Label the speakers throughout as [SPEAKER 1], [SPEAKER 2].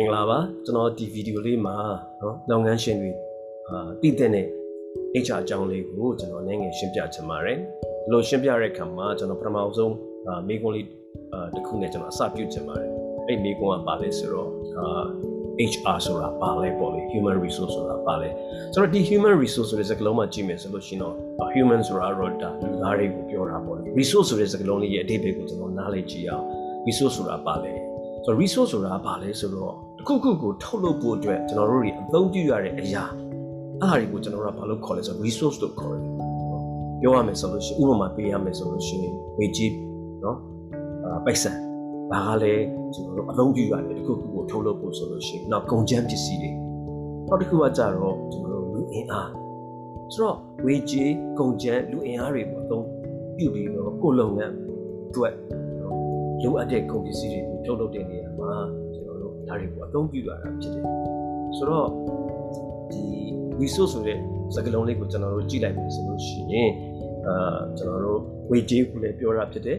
[SPEAKER 1] င်္ဂလာပါကျွန်တော်ဒီဗီဒီယိုလေးမှာနော်လုပ်ငန်းရှင်တွေအာသိတဲ့နဲ့ HR အကြောင်းလေးကိုကျွန်တော်နိုင်ငံရှင်းပြချင်ပါတယ်ဒီလိုရှင်းပြတဲ့အခါမှာကျွန်တော်ပထမဆုံးအာမိကွန်လေးအာတစ်ခုနဲ့ကျွန်တော်အစပြုချင်ပါတယ်အဲ့မိကွန်ကပါလဲဆိုတော့အာ HR ဆိုတာပါလဲပေါ့လေ human resource ဆိုတာပါလဲဆိုတော့ဒီ human resource ဆိုတဲ့စကားလုံးမှာကြည့်မယ်ဆိုလို့ရှိရင်တော့ human ဆိုတာတော့ဒါလူသားတွေကိုပြောတာပေါ့လေ resource ဆိုတဲ့စကားလုံးလေးရဲ့အဓိပ္ပာယ်ကိုကျွန်တော်နားလည်ကြည့်အောင် resource ဆိုတာပါလဲဆိုတော့ resource ဆိုတာပါလဲဆိုတော့ ခုခုကိုထုတ်လုပ်ဖို့အတွက်ကျွန်တော်တို့တွေအသုံးပြုရတဲ့အရာအဲ့ဒါတွေကိုကျွန်တော်တို့ကဘာလို့ခေါ်လဲဆိုတော့ resource လို့ခေါ်တယ်ပြောရမယ်ဆိုလို့ရှိရင်ဥပမာပေးရမယ်ဆိုလို့ရှိရင်ဝေကြီးနော်အာပိုက်ဆံဒါကလည်းကျွန်တော်တို့အသုံးပြုရတယ်တခုခုကိုထုတ်လုပ်ဖို့ဆိုလို့ရှိရင်နောက်ကုန်ကျန်းပစ္စည်းတွေနောက်တစ်ခုကကြတော့ကျွန်တော်တို့လူအင်အားဆိုတော့ဝေကြီးကုန်ကျန်းလူအင်အားတွေပေါ့အသုံးပြုပြီးတော့ကိုယ်လုပ်ငန်းအတွက်လိုအပ်တဲ့ကုန်ပစ္စည်းတွေကိုထုတ်လုပ်တဲ့နေရာ ဒါတွေကိုအသုံးပြုရတာဖြစ်တယ်ဆိုတော့ဒီ resource ဆိုတဲ့စကားလုံးလေးကိုကျွန်တော်တို့ကြည့်လိုက်ပြီဆိုလို့ရှိရင်အာကျွန်တော်တို့ဝေကြေးကိုလည်းပြောတာဖြစ်တယ်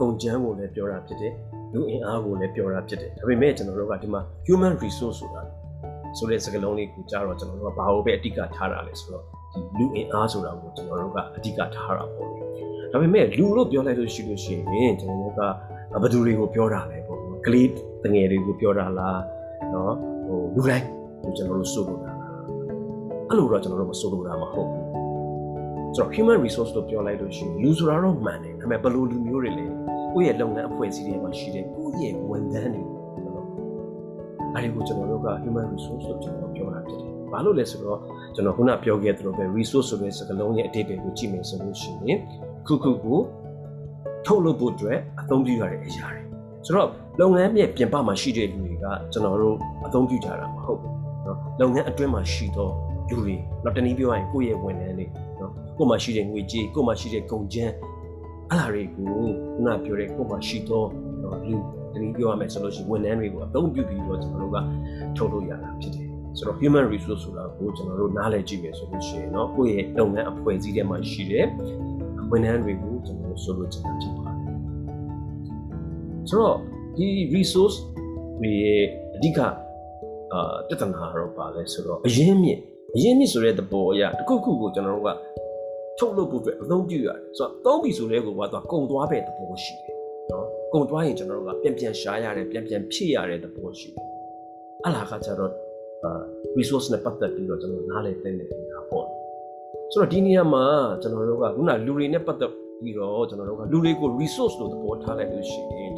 [SPEAKER 1] ကုန်ကျန်းကိုလည်းပြောတာဖြစ်တယ်လူအင်အားကိုလည်းပြောတာဖြစ်တယ်ဒါပေမဲ့ကျွန်တော်တို့ကဒီမှာ human resource ဆိုတာဆိုတဲ့စကားလုံးလေးကိုကြားတော့ကျွန်တော်တို့ကဘာလို့ပဲအတိတ်ကထားတာလဲဆိုတော့ဒီလူအင်အားဆိုတာကိုကျွန်တော်တို့ကအတိတ်ကထားတာပေါ့လေဒါပေမဲ့လူလို့ပြောလိုက်လို့ရှိလို့ရှိရင်ကျွန်တော်တို့ကဘယ်သူတွေကိုပြောတာလဲပေါ့ ကလေးတငယ်တွေကိုပြောတာလားနော်ဟိုလူတိုင်းကျွန်တော်တို့စုလို့တာအဲ့လိုတော့ကျွန်တော်တို့မစုလို့တာမဟုတ်ဘူးကျွန်တော် human resource လို့ပြောလိုက်လို့ရှိရင်လူဆိုတာတော့မှန်တယ်ဒါပေမဲ့ဘယ်လိုလူမျိုးတွေလဲကိုယ့်ရဲ့လုပ်ငန်းအဖွဲ့အစည်းတွေမှာရှိတဲ့ကိုယ့်ရဲ့ဝန်ထမ်းတွေအဲ့ဒီကိုကျွန်တော်တို့က human resource လို့ကျွန်တော်ပြောတာဖြစ်တယ်။ဘာလို့လဲဆိုတော့ကျွန်တော်ခုနပြောခဲ့သလိုပဲ resource ဆိုတဲ့စကားလုံးရဲ့အတိတ်တွေကိုကြည့်မယ်ဆိုလို့ရှိရင်ခုခုကိုထုတ်လုပ်ဖို့အတွက်အသုံးပြုရတဲ့အရာတွေဆိုတော့ လုပ်ငန်းရဲ့ပြင်ပမှာရှိတဲ့လူတွေကကျွန်တော်တို့အသုံးပြုကြတာမဟုတ်ဘူးเนาะလုပ်ငန်းအတွင်းမှာရှိတော့လူတွေတော့တနည်းပြောရရင်ကိုယ့်ရဲ့ဝန်ထမ်းတွေเนาะကိုယ်မှာရှိတဲ့ငွေကြေးကိုယ်မှာရှိတဲ့ကုန်ကျန်းအဲ့ဒါတွေကိုခုနပြောတဲ့ကိုယ်မှာရှိတော့လူတနည်းပြောရမယ်ဆိုလို့ရှိရင်ဝန်ထမ်းတွေကိုအသုံးပြုပြီးတော့ကျွန်တော်တို့ကထုတ်လို့ရတာဖြစ်တယ်ဆိုတော့ human resource ဆိုတာကိုကျွန်တော်တို့နားလည်ကြည့်မယ်ဆိုလို့ရှိရင်เนาะကိုယ့်ရဲ့လုပ်ငန်းအဖွဲ့အစည်းထဲမှာရှိတဲ့ဝန်ထမ်းတွေကိုကျွန်တော်တို့ဆိုလို့ချင်တာဖြစ်ပါတယ်ဆိုတော့ ဒီ resource တွေရဲ့အဓိကအာပြဿနာတော့ပါလဲဆိုတော့အရင်းမြစ်အရင်းမြစ်ဆိုတဲ့သဘောအရတခုခုကိုကျွန်တော်တို့ကထုတ်လုပ်ဖို့အတွက်အသုံးပြုရတယ်ဆိုတော့သုံးပြီဆိုတဲ့ကိုကတော့ကုံသွားပဲသဘောရှိတယ်နော်ကုံသွားရင်ကျွန်တော်တို့ကပြန်ပြန်ရှားရတယ်ပြန်ပြန်ဖြည့်ရတဲ့သဘောရှိတယ်အလားကကြတော့အာ resource နဲ့ပတ်သက်ပြီးတော့ကျွန်တော်နားလည်သိနေတာပေါ့ဆိုတော့ဒီနေရာမှာကျွန်တော်တို့ကခုနလူတွေနဲ့ပတ်သက်ပြီးတော့ကျွန်တော်တို့ကလူတွေကို resource လို့သဘောထားလိုက်လို့ရှိရင်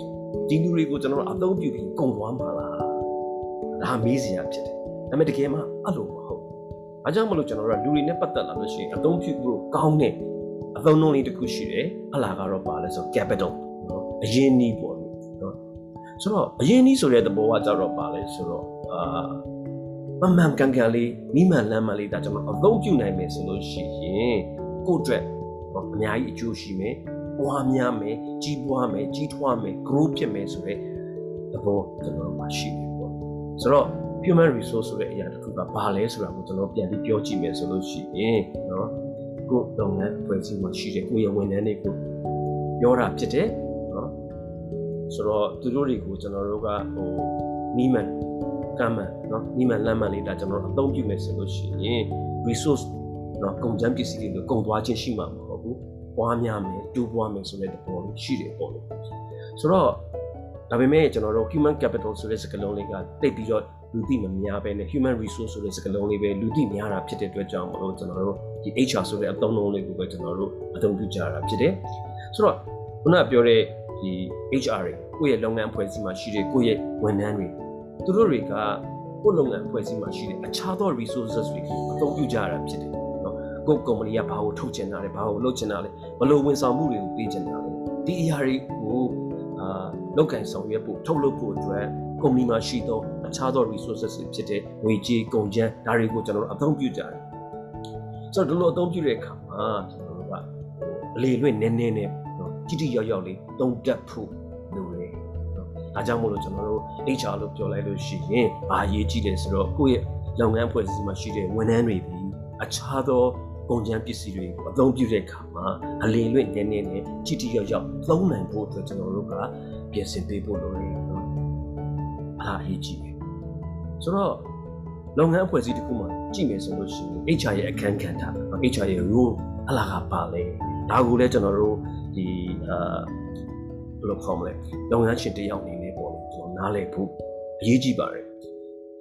[SPEAKER 1] ဒီလူတွေကိုကျွန်တော်တို့အသုံးပြုပြီးကုန်သွားမှာလားဒါမေးစရာဖြစ်တယ်ဒါပေမဲ့တကယ်မှအဲ့လိုမဟုတ်ဘူးအဲကြောင့်မလို့ကျွန်တော်တို့ကလူတွေနဲ့ပတ်သက်လာလို့ရှိရင်အသုံးပြုဖို့ကောင်းတဲ့အသုံးနှုန်းလေးတစ်ခုရှိတယ်အလားကတော့ပါလဲဆို capital နော်အရင်းနှီးပေါ့နော်ဆိုတော့အရင်းနှီးဆိုတဲ့သဘောကကြတော့ပါလဲဆိုတော့အာမမှန်ကန်ကန်လေးမိမှန်လမ်းမှန်လေးဒါကျွန်တော်အသုံးပြုနိုင်မယ်ဆိုလို့ရှိရင်ကိုယ့်အတွက်အများကြီးအကျိုးရှိမယ် ပွားများမယ်ကြီးပွားမယ်ကြီးထွားမယ် grow ဖြစ်မယ်ဆိုတဲ့သဘောကျွန်တော်မှာရှိတယ်ပေါ့ဆိုတော့ human resource ဆိုတဲ့အရာတစ်ခုကဘာလဲဆိုတာကိုကျွန်တော်ပြန်ပြီးပြောကြည့်မယ်ဆိုလို့ရှိရင်เนาะကိုယ်လုပ်ငန်းအဖွဲ့အစည်းမှာရှိတဲ့ကိုယ့်ရဲ့ဝန်ထမ်းတွေကိုပြောတာဖြစ်တယ်เนาะဆိုတော့သူတို့တွေကိုကျွန်တော်တို့ကဟိုနီးမှန်ကမ်းမှန်เนาะနီးမှန်လမ်းမှန်လေးဒါကျွန်တော်အသုံးပြုမယ်ဆိုလို့ရှိရင် resource เนาะကုန်ကျန်းပစ္စည်းတွေကုန်သွားခြင်းရှိမှာမဟုတ်ဘူး ပွားများမယ်တူးပွားမယ်ဆိုတဲ့သဘောလေးရှိတယ်ပေါ့လေဆိုတော့ဒါပေမဲ့ကျွန်တော်တို့ human capital ဆိုတဲ့စကားလုံးလေးကတိတ်ပြီးတော့လူသိမများပဲနဲ့ human resource ဆိုတဲ့စကားလုံးလေးပဲလူသိများတာဖြစ်တဲ့အတွက်ကြောင့်မလို့ကျွန်တော်တို့ဒီ HR ဆိုတဲ့အသုံးအနှုန်းလေးကိုပဲကျွန်တော်တို့အသုံးပြုကြတာဖြစ်တယ်ဆိုတော့ခုနကပြောတဲ့ဒီ HR တွေကိုယ့်ရဲ့လုပ်ငန်းအဖွဲ့အစည်းမှာရှိတဲ့ကိုယ့်ရဲ့ဝန်ထမ်းတွေသူတို့တွေကကိုယ့်လုပ်ငန်းအဖွဲ့အစည်းမှာရှိတဲ့အခြားသော resources တွေကိုအသုံးပြုကြတာဖြစ်တယ် နော်ကိုယ့် company ကဘာကိုထုတ်ချင်တာလဲဘာကိုလုပ်ချင်တာလဲဘယ်လိုဝန်ဆောင်မှုတွေကိုပေးချင်တာလဲဒီအရာတွေကိုအာလောက်ကန်ဆောင်ရွက်ဖို့ထုတ်လုပ်ဖို့အတွက် company မှာရှိသောအခြားသော resources တွေဖြစ်တဲ့ငွေကြေးကုန်ကျန်းဒါတွေကိုကျွန်တော်တို့အသုံးပြုကြတယ်ဆိုတော့ဒီလိုအသုံးပြုတဲ့အခါမှာကျွန်တော်တို့ကဟိုအလေလွင့်နည်းနည်းနဲ့နော်တိတိယောက်ယောက်လေးတုံးတက်ဖို့လိုတယ်နော်ဒါကြောင့်မို့လို့ကျွန်တော်တို့ HR လို့ပြောလိုက်လို့ရှိရင်ဘာရေးကြည့်လဲဆိုတော့ကိုယ့်ရဲ့လုပ်ငန်းဖွဲ့စည်းမှာရှိတဲ့ဝန်ထမ်းတွေဒီအခြားသော ကုန်ကျန်းပစ္စည်းတွေကိုအသုံးပြုတဲ့အခါမှာအလင်းလွင့်နည်းနည်းနဲ့တိတိယောက်ယောက်သုံးနိုင်ဖို့အတွက်ကျွန်တော်တို့ကပြင်ဆင်ပေးဖို့လိုတယ်နော်အားအရေးကြီးတယ်ဆိုတော့လုပ်ငန်းအဖွဲ့အစည်းတစ်ခုမှကြည့်မယ်ဆိုလို့ရှိရင် HR ရဲ့အခန်းကဏ္ဍ HR ရဲ့ role အလားကပါလဲဒါကိုလည်းကျွန်တော်တို့ဒီအာဘယ်လိုခေါ်မလဲလုပ်ငန်းရှင်တယောက်အနေနဲ့ပေါ့ကျွန်တော်နားလည်ဖို့အရေးကြီးပါတယ်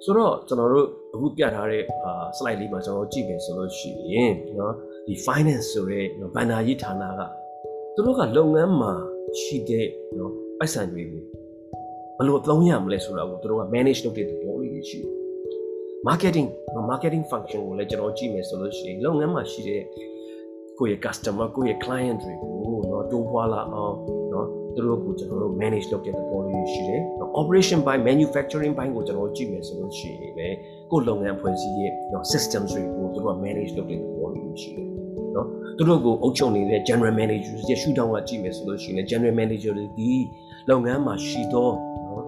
[SPEAKER 1] ဆိုတော့ကျွန်တော်တို့ အခုပြထားတဲ့အာ slide လေးမှာကျွန်တော်ကြည့်မယ်ဆိုလို့ရှိရင်เนาะဒီ finance ဆိုတဲ့ဘဏ္ဍာရေးဌာနကသူတို့ကလုပ်ငန်းမှာရှိတဲ့เนาะပိုက်ဆံတွေကိုဘယ်လိုသုံးရမလဲဆိုတာကိုသူတို့က manage လုပ်တဲ့သဘောလေးရှိတယ် marketing marketing function ကိုလည်းကျွန်တော်ကြည့်မယ်ဆိုလို့ရှိရင်လုပ်ငန်းမှာရှိတဲ့ကိုယ့်ရဲ့ customer ကိုယ့်ရဲ့ client တွေကိုเนาะတိုးပွားလာအောင်เนาะသူတို့ကိုကျွန်တော်တို့ manage လုပ်တဲ့သဘောလေးရှိတယ်။ operation by manufacturing ဘိုင်းကိုကျွန်တော်ကြည့်မယ်ဆိုလို့ရှိရင်လည်း ကိုယ့်လုပ်ငန်းဖွဲ့စည်းရဲ့เนาะ systems တွေကိုသူတို့က manage လုပ်တဲ့သဘောလေးရှိတယ်။เนาะသူတို့ကိုအုပ်ချုပ်နေတဲ့ general manager ရဲ့ရှုထောင့်ကကြည့်မယ်ဆိုလို့ရှိရင် general manager တွေဒီလုပ်ငန်းမှာရှိသောเนาะ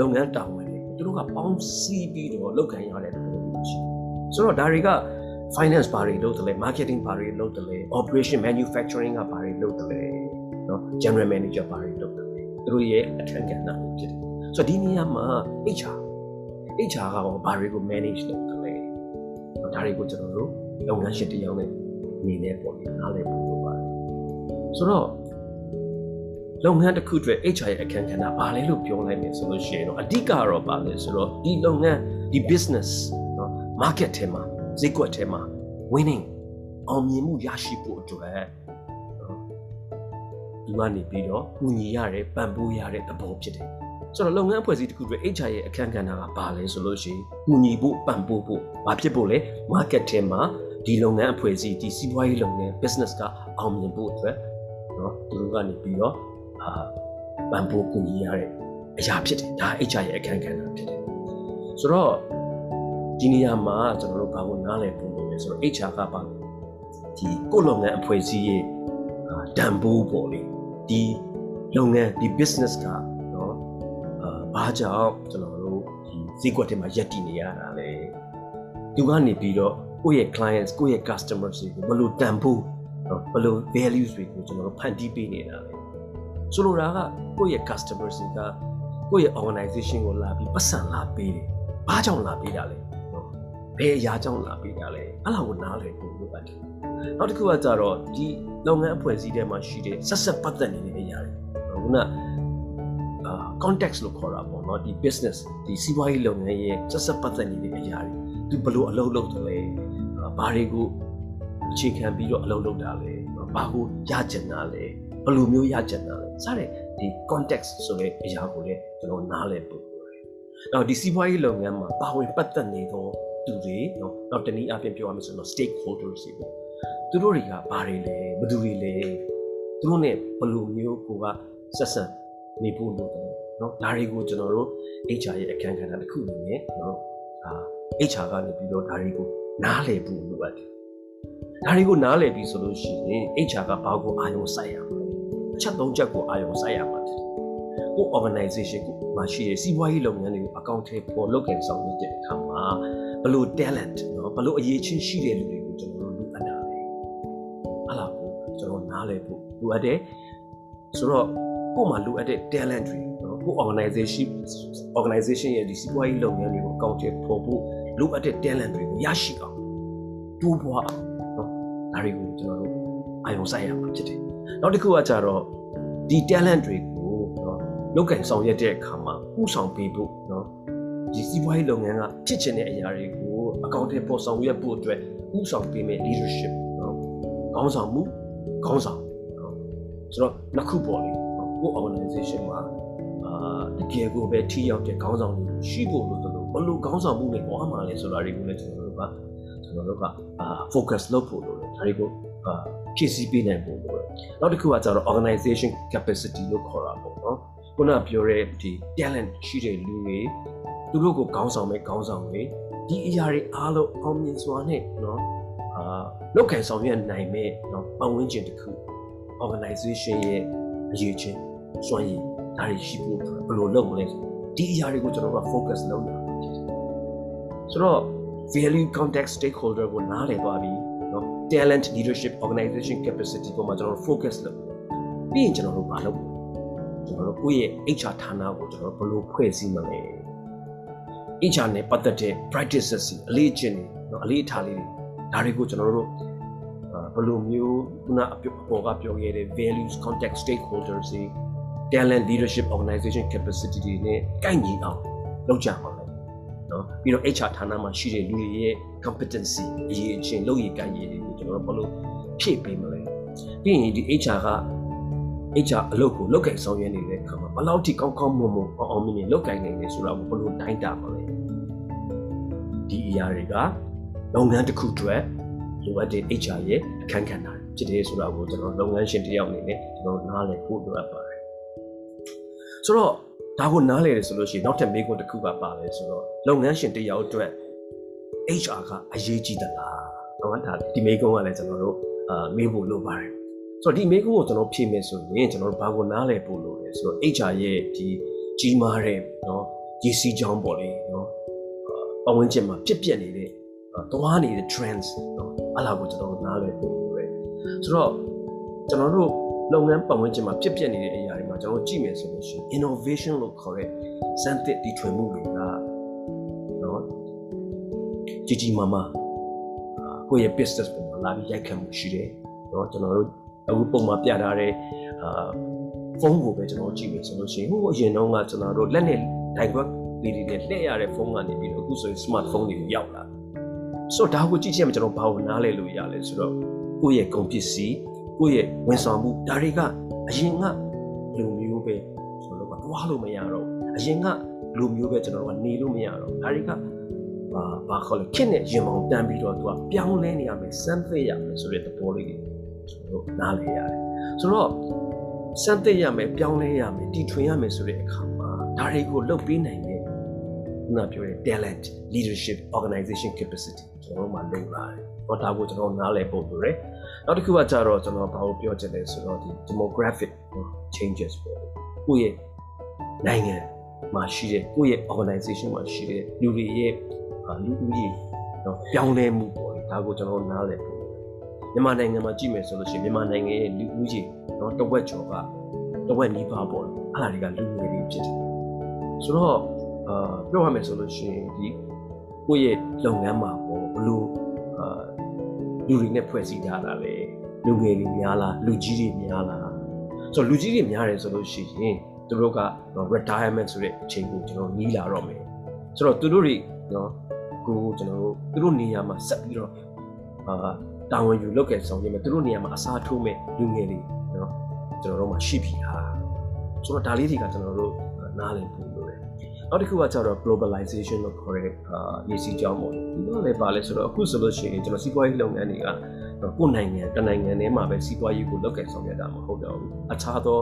[SPEAKER 1] လုပ်ငန်းတာဝန်တွေသူတို့ကပေါင်းစည်းပြီးတော့လုပ်ကိုင်ရတဲ့သဘောလေးရှိတယ်။ဆိုတော့ဒါတွေက finance ဘာတွေလုပ်တယ်လဲ marketing ဘာတွေလုပ်တယ်လဲ operation manufacturing ကဘာတွေလုပ်တယ်လဲเนาะ general manager ဘာတွေလုပ်တယ်လဲသူတို့ရဲ့အခန်းကဏ္ဍကိုဖြစ်တယ်ဆိုတော့ဒီနေရာမှာ HR HR ကဘာတွေကို manage လုပ်ကြလဲဒါတွေကိုကျွန်တော်တို့လုပ်ငန်းရှင်တယောက်နဲ့နေနေပေါ့လေနားလည်ဖို့လိုပါတယ်ဆိုတော့လုပ်ငန်းတစ်ခုအတွက် HR ရဲ့အခန်းကဏ္ဍဘာလဲလို့ပြောလိုက်မယ်ဆိုလို့ရှိရင်တော့အဓိကတော့ဘာလဲဆိုတော့ဒီလုပ်ငန်းဒီ business နော် market ထဲမှာဈေးကွက်ထဲမှာ winning အောင်မြင်မှုရရှိဖို့အတွက်ဒီကနေပြီးတော့ကူညီရတယ်ပံ့ပိုးရတဲ့သဘောဖြစ်တယ် ဆိုတော့လုပ်ငန်းအဖွဲ့အစည်းတစ်ခုအတွက် HR ရဲ့အခန်းကဏ္ဍကဘာလဲဆိုလို့ရှိရင်ကူညီဖို့ပံ့ပိုးဖို့ဘာဖြစ်ဖို့လဲ market ထဲမှာဒီလုပ်ငန်းအဖွဲ့အစည်းဒီစီးပွားရေးလုပ်ငန်း business ကအောင်မြင်ဖို့အတွက်เนาะသူတို့ကနေပြီးတော့အာပံ့ပိုးကူညီရတဲ့အရာဖြစ်တယ်ဒါ HR ရဲ့အခန်းကဏ္ဍဖြစ်တယ်ဆိုတော့ဒီနေရာမှာကျွန်တော်တို့ဘာကိုနားလည်ဖို့လုပ်လဲဆိုတော့ HR ကပါဒီကိုလုပ်ငန်းအဖွဲ့အစည်းရဲ့ဒံပိုးပေါ့လေဒီလုပ်ငန်းဒီ business ကเนาะအာ ဘာကြောင့်ကျွန်တော်တို့ဒီဈေးကွက်ထဲမှာရပ်တည်နေရတာလဲသူကနေပြီးတော့ကိုယ့်ရဲ့ clients ကိုယ့်ရဲ့ customers တွေကိုဘယ်လိုတန်ဖိုးနော်ဘယ်လို values တွေကိုကျွန်တော်တို့ဖန်တီးပေးနေတာလဲဆိုလိုတာကကိုယ့်ရဲ့ customers တွေကကိုယ့်ရဲ့ organization ကိုလာပြီးပတ်စံလာပေးတယ်ဘာကြောင့်လာပေးတာလဲနော်ဘယ်အရာကြောင့်လာပေးတာလဲအဲ့လောက်ကိုနားလည်ဖို့လိုပါတယ်နောက်တစ်ခုကကြတော့ဒီလုပ်ငန်းအဖွဲ့အစည်းထဲမှာရှိတဲ့ဆက်ဆက်ပတ်သက်နေတဲ့အရာတွေခုနအာ context လို့ခေါ်တာပေါ့နော်ဒီ business ဒီစီးပွားရေးလုပ်ငန်းရဲ့ဆက်ဆက်ပတ်သက်နေတဲ့အရာတွေသူဘယ်လိုအလုပ်လုပ်တယ်လဲဘာတွေကိုအခြေခံပြီးတော့အလုပ်လုပ်တာလဲဘာကိုရကျင်တာလဲဘယ်လိုမျိုးရကျင်တာလဲစတဲ့ဒီ context ဆိုတဲ့အရာကိုလည်းကျွန်တော်နားလည်ဖို့လိုတယ်။နောက်ဒီစီးပွားရေးလုပ်ငန်းမှာပါဝင်ပတ်သက်နေသောသူတွေနော်နောက်တနည်းအားဖြင့်ပြောရမယ်ဆိုတော့ stakeholders တွေပေါ့။သူတို့တွေကဘာတွေလဲဘယ်သူတွေလဲသူတို့ ਨੇ ဘယ်လိုမျိုးကိုကဆက်ဆံနေဖို့လိုတယ် နော်ဒါတွေကိုကျွန်တော်တို့ HR ရဲ့အခန်းကဏ္ဍတစ်ခုအနေနဲ့ကျွန်တော်တို့အာ HR ကနေပြီးတော့ဒါတွေကိုနားလည်ဖို့လိုအပ်တယ်ဒါတွေကိုနားလည်ပြီးဆိုလို့ရှိရင် HR ကဘာကိုအာရုံစိုက်ရမလဲအချက်သုံးချက်ကိုအာရုံစိုက်ရမှာတယ်ကို organization ကိုမှာရှိတဲ့စီးပွားရေးလုပ်ငန်းတွေကိုအကောင့်ထဲပေါ်လုပ်ခဲ့ဆောင်ရွက်တဲ့အခါမှာဘလို့ talent เนาะဘလို့အရေးချင်းရှိတဲ့လူတွေကိုကျွန်တော်တို့လိုအပ်တာလေအဲ့ဒါကိုကျွန်တော်နားလည်ဖို့လိုအပ်တယ်ဆိုတော့ကို့မှာလိုအပ်တဲ့ talent တွေเนาะ ကို organization organization ရဲ့ဒီစီးပွားရေးလုပ်ငန်းတွေကိုအကောင့်တွေပေါ်ဖို့လိုအပ်တဲ့ talent တွေကိုရရှိအောင်တိုးပွားအောင်နော်ဒါတွေကိုကျွန်တော်တို့အာရုံစိုက်ရမှာဖြစ်တယ်နောက်တစ်ခုကကြတော့ဒီ talent တွေကိုနော်လုတ်ကင်ဆောင်ရွက်တဲ့အခါမှာပူဆောင်ပေးဖို့နော်ဒီစီးပွားရေးလုပ်ငန်းကဖြစ်ချင်တဲ့အရာတွေကိုအကောင့်တွေပေါ်ဆောင်ရွက်ဖို့အတွက်ပူဆောင်ပေးမယ့် leadership နော်ခေါင်းဆောင်မှုခေါင်းဆောင်နော်ဆိုတော့နှစ်ခုပေါ်လေကို organization မှာ တကယ်ကိုပဲထိရောက်တဲ့ခေါင်းဆောင်တွေရှိဖို့လို့ဆိုလို့ဘလို့ခေါင်းဆောင်မှုနဲ့ပေါ်မှာလဲဆိုတာတွေကိုလည်းကျွန်တော်တို့ကကျွန်တော်တို့ကအာ focus လုပ်ဖို့လို့ဒါတွေကိုအာဖြည့်ဆည်းပေးနိုင်ဖို့လို့နောက်တစ်ခုကကျတော့ organization capacity လို့ခေါ်တာပေါ့နော်ခုနပြောတဲ့ဒီ talent ရှိတဲ့လူတွေသူတို့ကိုခေါင်းဆောင်မဲ့ခေါင်းဆောင်တွေဒီအရာတွေအားလုံးအောင်မြင်စွာနဲ့နော်အာလောက်ခံဆောင်ရွက်နိုင်မဲ့နော်ပတ်ဝန်းကျင်တစ်ခု organization ရဲ့အရေးချင်းစွမ်းရည် ဒါတွေရှိဖို့ဘယ်လိုလုပ်မလဲဒီအရာတွေကိုကျွန်တော်တို့က focus လုပ်ရမှာဖြစ်တယ်ဆိုတော့ value context stakeholder ကိုနားလည်သွားပြီเนาะ talent leadership organization capacity ပေါ်မှာကျွန်တော်တို့ focus လုပ်ပြီးရင်ကျွန်တော်တို့မလုပ်ကျွန်တော်တို့ကိုယ့်ရဲ့ HR ဌာနကိုကျွန်တော်တို့ဘယ်လိုဖွဲ့စည်းမလဲ HR နဲ့ပတ်သက်တဲ့ practices အလေးအကျင့်တွေနော်အလေးအထားလေးတွေဒါတွေကိုကျွန်တော်တို့ဘယ်လိုမျိုးခုနအပေါ်ကပြောခဲ့တဲ့ values context stakeholders တွေ talent leadership organization capacity တွေနဲ့ကိုက်ညီအောင်လုပ်ကြပါမယ်နော်ပြီးတော့ HR ဌာနမှာရှိတဲ့လူတွေရဲ့ competency အရေးအချင်းလုပ်ရည်ကိုက်ရည်တွေကိုကျွန်တော်တို့ဘယ်လိုဖြည့်ပေးမလဲပြီးရင်ဒီ HR က HR အလုပ်ကိုလုပ်ကင်ဆောင်ရွက်နေတဲ့အခါမှာဘယ်လောက်ထိကောင်းကောင်းမွန်မွန်အောင်အောင်မြင်မြင်လုပ်ကင်နိုင်လဲဆိုတာကိုဘယ်လိုတိုင်းတာမလဲဒီအရာတွေကလုပ်ငန်းတစ်ခုအတွက်လိုအပ်တဲ့ HR ရဲ့အခန်းကဏ္ဍဖြစ်တယ်ဆိုတာကိုကျွန်တော်လုပ်ငန်းရှင်တယောက်အနေနဲ့ကျွန်တော်နားလည်ဖို့လိုအပ်ပါတယ် ဆိုတော့ဒါကိုနားလည်တယ်ဆိုလို့ရှိရင်နောက်ထပ်မေးခွန်းတစ်ခုကပါလဲဆိုတော့လုပ်ငန်းရှင်တယောက်အတွက် HR ကအရေးကြီးသလားတော့ဒါဒီမေးခွန်းကလည်းကျွန်တော်တို့အာမေးဖို့လိုပါတယ်ဆိုတော့ဒီမေးခွန်းကိုကျွန်တော်ဖြေမယ်ဆိုရင်ကျွန်တော်တို့ဘာကိုနားလည်ဖို့လိုလဲဆိုတော့ HR ရဲ့ဒီကြီးမားတဲ့เนาะရည်စည်းကြောင်းပေါ့လေเนาะပတ်ဝန်းကျင်မှာပြက်ပြက်နေတဲ့သွားနေတဲ့ trends เนาะအဲ့လာကိုကျွန်တော်တို့နားလည်ဖို့လိုတယ်ဆိုတော့ကျွန်တော်တို့ လုပ်ငန်းပတ်ဝန်းကျင်မှာဖြစ်ပျက်နေတဲ့အရာတွေမှာကျွန်တော်ကြည့်မယ်ဆိုလို့ရှိရင် innovation လို့ခေါ်တဲ့စမ်းသစ်တီထွင်မှုတွေကနော်ကြီးကြီးမားမားကိုယ့်ရဲ့ business ပေါ်မှာလာပြီးရိုက်ခတ်မှုရှိတယ်နော်ကျွန်တော်တို့အခုပုံမှာပြထားတဲ့အာဖုန်းကိုပဲကျွန်တော်ကြည့်မယ်ဆိုလို့ရှိရင်ဟိုအရင်တုန်းကကျွန်တော်တို့လက်နဲ့တိုင်ခွက်လေးတွေနဲ့လှည့်ရတဲ့ဖုန်းကနေပြီးတော့အခုဆိုရင် smartphone တွေရောက်လာဆိုတော့ဒါကိုကြည့်ချက်မှာကျွန်တော်ဘာကိုနားလဲလို့ရလဲဆိုတော့ကိုယ့်ရဲ့ကုန်ပစ္စည်း ကိုယ့်ရဲ့ဝန်ဆောင်မှုဒါတွေကအရင်ကလူမျိုးပဲကျွန်တော်တို့ကတွားလို့မရတော့အရင်ကလူမျိုးပဲကျွန်တော်တို့ကနေလို့မရတော့ဒါတွေကဘာဘာခေါ်လဲခင်းနဲ့ရင်မောင်တန်းပြီးတော့သူကပြောင်းလဲနေရမယ်စမ်းသစ်ရမယ်ဆိုတဲ့သဘောလေးတွေကျွန်တော်နားလည်ရတယ်ဆိုတော့စမ်းသစ်ရမယ်ပြောင်းလဲရမယ်တီထွင်ရမယ်ဆိုတဲ့အခါမှာဒါတွေကိုလုပ်ပေးနိုင်တဲ့ခုနပြောတဲ့ talent leadership organization capacity ကျွန်တော်တို့မှာလုံလာတယ်။ဟောဒါကိုကျွန်တော်နားလည်ဖို့လိုတယ်။ နောက်တစ်ခုကကြတော့ကျွန်တော်ဘာကိုပြောချင်လဲဆိုတော့ဒီ demographic changes ပေါ့။ကိုယ့်ရဲ့နိုင်ငံမှာရှိတဲ့ကိုယ့်ရဲ့ organization မှာရှိတဲ့လူတွေရဲ့လူဦးရေနော်ပြောင်းလဲမှုပေါ့လေဒါကိုကျွန်တော်နားလည်ဖို့မြန်မာနိုင်ငံမှာကြည့်မယ်ဆိုလို့ရှိရင်မြန်မာနိုင်ငံရဲ့လူဦးရေနော်တဝက်ကျော်ကတဝက်နီးပါးပေါ့လေအဲ့ဒါတွေကလူငယ်တွေဖြစ်တယ်ဆိုတော့အာပြောရမယ်ဆိုလို့ရှိရင်ဒီကိုယ့်ရဲ့လုပ်ငန်းမှာပေါ့ဘလို့အာ လူတွေနဲ့ဖွဲ့စည်းထားတာလေလူငယ်တွေများလားလူကြီးတွေများလားဆိုတော့လူကြီးတွေများတယ်ဆိုလို့ရှိရင်သူတို့က retirement ဆိုတဲ့အချိန်ကိုကျွန်တော်နီးလာတော့မယ်ဆိုတော့သူတို့တွေနော်ကိုကျွန်တော်တို့သူတို့နေရာမှာဆက်ပြီးတော့အာတာဝန်ယူလုပ်ခဲ့ဆောင်ရမယ်သူတို့နေရာမှာအစားထိုးမဲ့လူငယ်တွေနော်ကျွန်တော်တို့မှာရှိပြီလားဆိုတော့ဒါလေးတွေကကျွန်တော်တို့နားလည်ဖို့လိုတယ် နောက်တစ်ခုကကျတော့ globalization လို့ခေါ်တဲ့အာရည်စည်းကြောင်းပေါ့ဒီလိုလည်းပါလဲဆိုတော့အခုဆိုလို့ရှိရင်ကျွန်တော်စီးပွားရေးလုပ်ငန်းတွေကကိုယ်နိုင်ငံတနိုင်ငံထဲမှာပဲစီးပွားရေးကိုလုပ်ခဲ့ဆောင်ရတာမဟုတ်တော့ဘူးအခြားသော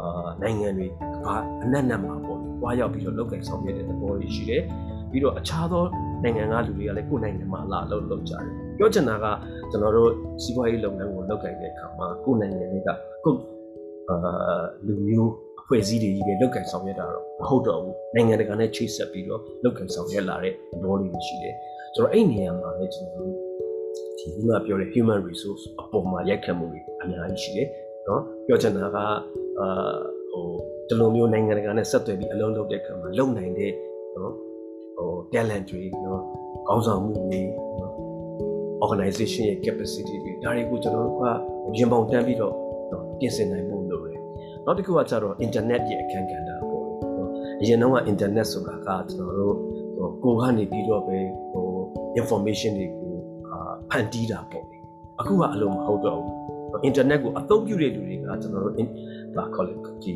[SPEAKER 1] အာနိုင်ငံတွေဘာအနက်နက်မှာပေါ့တွားရောက်ပြီးတော့လုပ်ခဲ့ဆောင်ရတဲ့သဘောတွေရှိတယ်ပြီးတော့အခြားသောနိုင်ငံကလူတွေကလည်းကိုယ်နိုင်ငံမှာလာလုပ်လုပ်ကြတယ်ပြောချင်တာကကျွန်တော်တို့စီးပွားရေးလုပ်ငန်းကိုလုပ်ကိုင်တဲ့အခါမှာကိုယ်နိုင်ငံတွေကကိုယ်အာလူမျိုးအ ဖွဲ့အစည်းတွေကြီးပဲလုပ်ကိုင်ဆောင်ရွက်တာတော့မဟုတ်တော့ဘူးနိုင်ငံတကာနဲ့ချိတ်ဆက်ပြီးတော့လုပ်ကိုင်ဆောင်ရွက်လာတဲ့သဘောလေးတွေရှိတယ်ဆိုတော့အဲ့နေရာမှာလည်းကျွန်တော်တို့ဒီခုနပြောတဲ့ human resource အပေါ်မှာရိုက်ခတ်မှုတွေအများကြီးရှိတယ်เนาะပြောချင်တာကအာဟိုဒီလိုမျိုးနိုင်ငံတကာနဲ့ဆက်သွယ်ပြီးအလုံးလုပ်တဲ့အခါမှာလုံနိုင်တဲ့เนาะဟို talent တွေเนาะခေါင်းဆောင်မှုတွေเนาะ organization ရဲ့ capacity တွေဒါတွေကိုကျွန်တော်တို့ကရင်ပေါင်တန်းပြီးတော့ပြင်ဆင်နိုင်ဖို့လိုတယ်။ နောက်တစ်ခုကကျတော့ internet ရဲ့အခန်းကဏ္ဍပေါ့။အရင်တော့က internet ဆိုတာကကျွန်တော်တို့ကိုကနေပြီးတော့ပဲဟို information တွေကိုဖန်တီးတာပေါ့။အခုကအလုံးမဟုတ်တော့ဘူး။ internet ကိုအသုံးပြုတဲ့လူတွေကကျွန်တော်တို့ဘာခေါ်လဲဒီ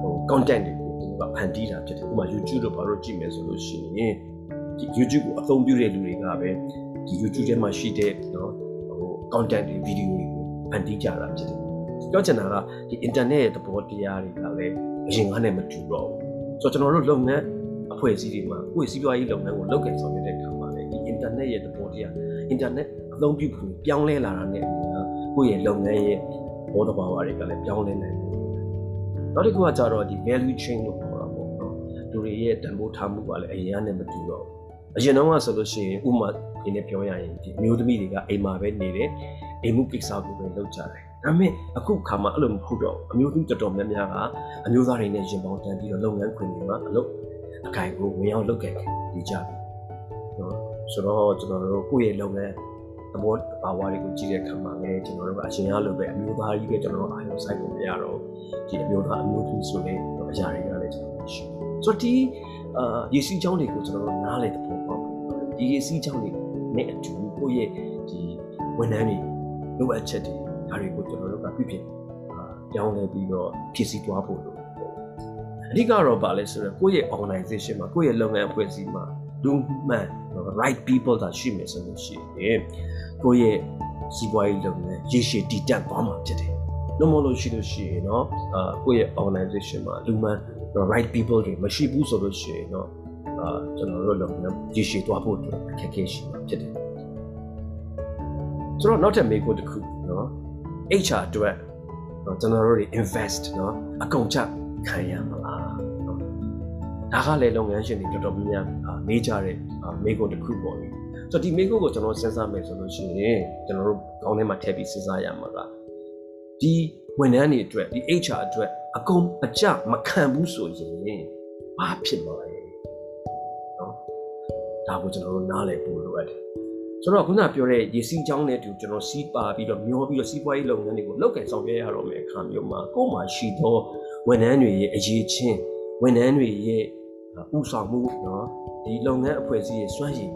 [SPEAKER 1] ဟို content တွေကိုသူကဖန်တီးတာဖြစ်တယ်။ဥပမာ YouTube တို့ဘာလို့ကြည့်မယ်ဆိုလို့ရှိရင်ဒီ YouTube ကိုအသုံးပြုတဲ့လူတွေကပဲဒီ YouTube ထဲမှာရှိတဲ့နော်ဟို content တွေ video တွေကိုဖန်တီးကြတာဖြစ်တယ် ပြောချင်တာကဒီ internet ရဲ့သဘောတရားတွေကလည်းအရင်ကနဲ့မတူတော့ဘူးဆိုတော့ကျွန်တော်တို့လုပ်ငန်းအဖွဲ့အစည်းတွေမှာကိုယ့်စီးပွားရေးလုပ်ငန်းကိုလုပ်ကင်ဆောင်ရွက်တဲ့အခါမှာလည်းဒီ internet ရဲ့သဘောတရား internet အသုံးပြုဖို့ပြောင်းလဲလာတာနဲ့အမျှကိုယ့်ရဲ့လုပ်ငန်းရဲ့ဘောဓဘာဝတွေကလည်းပြောင်းလဲနိုင်တယ်နောက်တစ်ခုကကြတော့ဒီ value chain လို့ခေါ်တာပေါ့နော်လူတွေရဲ့တန်ဖိုးထားမှုကလည်းအရင်ကနဲ့မတူတော့ဘူးအရင်တော့ကဆိုလို့ရှိရင်ဥမာဒီနေ့ပြောရရင်ဒီမျိုးသမီးတွေကအိမ်မှာပဲနေတယ်အိမ်မှုကိစ္စကိုပဲလုပ်ကြတယ် ဒါပေမဲ့အခုခါမှာအဲ့လိုမဟုတ်တော့အမျိုးသမီးတော်တော်များများကအမျိုးသားတွေနဲ့ရင်ပေါင်းတန်းပြီးတော့လုပ်ငန်းခွင်တွေမှာအလုပ်အကင်ကိုဝင်ရောက်လုပ်ခဲ့ဒီကြပြီနော်ဆိုတော့ကျွန်တော်တို့ကိုယ့်ရဲ့လုပ်ငန်းသဘောပါဝါတွေကိုကြည့်တဲ့အခါမှာလည်းကျွန်တော်တို့ကအရှင်ရလို့ပဲအမျိုးသားကြီးပဲကျွန်တော်တို့အာရုံစိုက်ဖို့မရတော့ဒီအမျိုးသားအမျိုးသမီးဆိုတဲ့အရာတွေကလည်းကျွန်တော်ရှိဆိုတော့ဒီအာရေစီးချောင်းတွေကိုကျွန်တော်တို့နားလေတဲ့ပုံပေါ့ဒီရေစီးချောင်းတွေနဲ့အတူကိုယ့်ရဲ့ဒီဝန်ထမ်းတွေလိုအပ်ချက်တွေ ဒါတွေကိုကျွန်တော်တို့ကပြည့်ပြည့်ပြောင်းလဲပြီးတော့ဖြည့်ဆည်းသွားဖို့လို့အဓိကတော့ဗာလဲဆိုတော့ကိုယ့်ရဲ့ organization မှာကိုယ့်ရဲ့လုပ်ငန်းအဖွဲ့အစည်းမှာလူမှန် right people သာရှိမယ်ဆိုလို့ရှိရင်ကိုယ့်ရဲ့စီးပွားရေးလုပ်ငန်းရေရှည်တည်တံ့သွားမှာဖြစ်တယ်။လို့မလို့ရှိလို့ရှိရင်เนาะအာကိုယ့်ရဲ့ organization မှာလူမှန် right people တွေမရှိဘူးဆိုလို့ရှိရင်เนาะအာကျွန်တော်တို့လုပ်ငန်းရေရှည်သွားဖို့အတွက်အခက်အခဲရှိမှာဖြစ်တယ်။ဆိုတော့နောက်ထပ်မေးခွန်းတစ်ခုเนาะ HR အတွက်ကျွန်တော်တို့တွေ invest เนาะအကုန်ချခံရမလားဒါကလည်းလုပ်ငန်းရှင်တွေတော်တော်များများမေးကြတဲ့မေးခွန်းတစ်ခုပေါ့လေဆိုတော့ဒီမေးခွန်းကိုကျွန်တော်စဉ်းစားမယ်ဆိုလို့ရှိရင်ကျွန်တော်တို့ခေါင်းထဲမှာထည့်ပြီးစဉ်းစားရမှာကဒီဝန်ထမ်းတွေအတွက်ဒီ HR အတွက်အကုန်အကျမခံဘူးဆိုရင်ဘာဖြစ်မှာလဲနော်ဒါကိုကျွန်တော်တို့နားလည်ဖို့လိုအပ်တယ် ဆိုတော့ခုနပြောတဲ့ရေစီးချောင်းနဲ့တူကျွန်တော်စီးပါပြီးတော့မျောပြီးတော့စီးပွားရေးလုပ်ငန်းတွေကိုလုပ်ကင်ဆောင်ရွက်ရတော့မယ့်အခါမျိုးမှာကိုယ်မှာရှိသောဝန်ထမ်းတွေရဲ့အရေးချင်းဝန်ထမ်းတွေရဲ့ဥဆောင်မှုเนาะဒီလုပ်ငန်းအဖွဲ့အစည်းရဲ့စွမ်းရည်